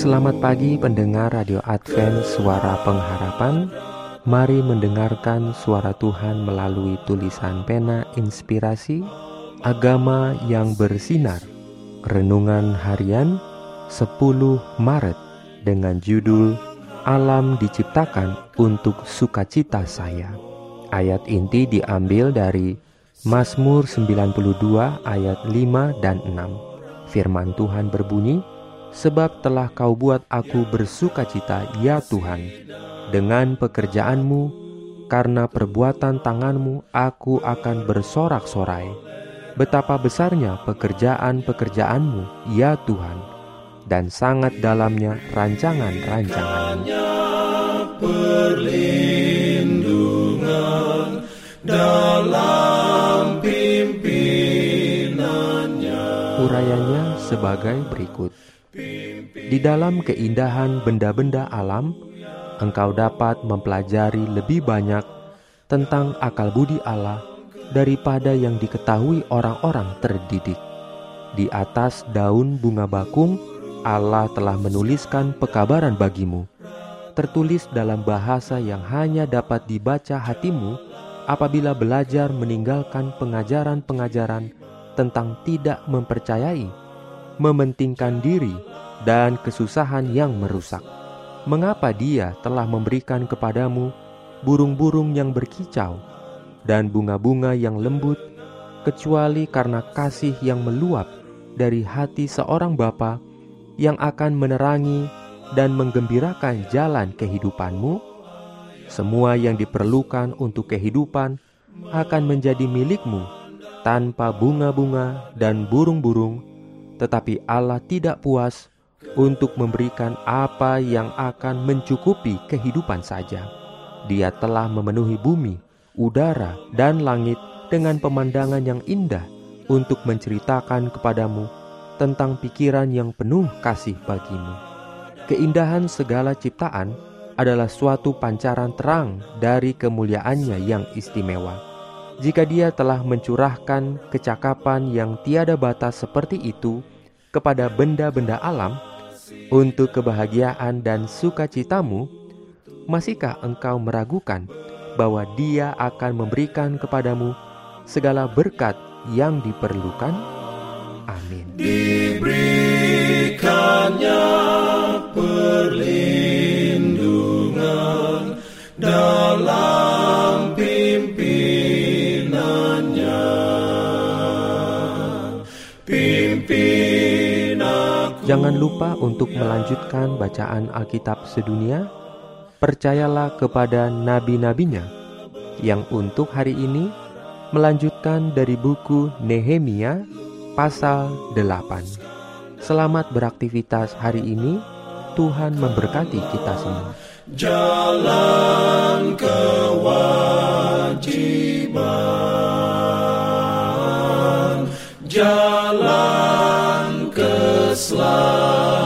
Selamat pagi pendengar Radio Advent Suara Pengharapan. Mari mendengarkan suara Tuhan melalui tulisan pena inspirasi Agama yang bersinar. Renungan harian 10 Maret dengan judul Alam diciptakan untuk sukacita saya. Ayat inti diambil dari Mazmur 92 ayat 5 dan 6 Firman Tuhan berbunyi Sebab telah kau buat aku bersuka cita, ya Tuhan, dengan pekerjaanmu, karena perbuatan tanganmu aku akan bersorak-sorai. Betapa besarnya pekerjaan-pekerjaanmu, ya Tuhan, dan sangat dalamnya rancangan-rancanganmu. Perlindungan. Urayanya sebagai berikut. Di dalam keindahan benda-benda alam, engkau dapat mempelajari lebih banyak tentang akal budi Allah daripada yang diketahui orang-orang terdidik. Di atas daun bunga bakung, Allah telah menuliskan pekabaran bagimu. Tertulis dalam bahasa yang hanya dapat dibaca hatimu apabila belajar meninggalkan pengajaran-pengajaran tentang tidak mempercayai mementingkan diri, dan kesusahan yang merusak. Mengapa Dia telah memberikan kepadamu burung-burung yang berkicau dan bunga-bunga yang lembut, kecuali karena kasih yang meluap dari hati seorang bapa yang akan menerangi dan menggembirakan jalan kehidupanmu? Semua yang diperlukan untuk kehidupan akan menjadi milikmu tanpa bunga-bunga dan burung-burung tetapi Allah tidak puas untuk memberikan apa yang akan mencukupi kehidupan saja. Dia telah memenuhi bumi, udara, dan langit dengan pemandangan yang indah untuk menceritakan kepadamu tentang pikiran yang penuh kasih bagimu. Keindahan segala ciptaan adalah suatu pancaran terang dari kemuliaannya yang istimewa. Jika dia telah mencurahkan kecakapan yang tiada batas seperti itu kepada benda-benda alam untuk kebahagiaan dan sukacitamu, masihkah engkau meragukan bahwa dia akan memberikan kepadamu segala berkat yang diperlukan? Amin. Jangan lupa untuk melanjutkan bacaan Alkitab sedunia. Percayalah kepada nabi-nabinya yang untuk hari ini melanjutkan dari buku Nehemia pasal 8. Selamat beraktivitas hari ini. Tuhan memberkati kita semua. Jalan. love.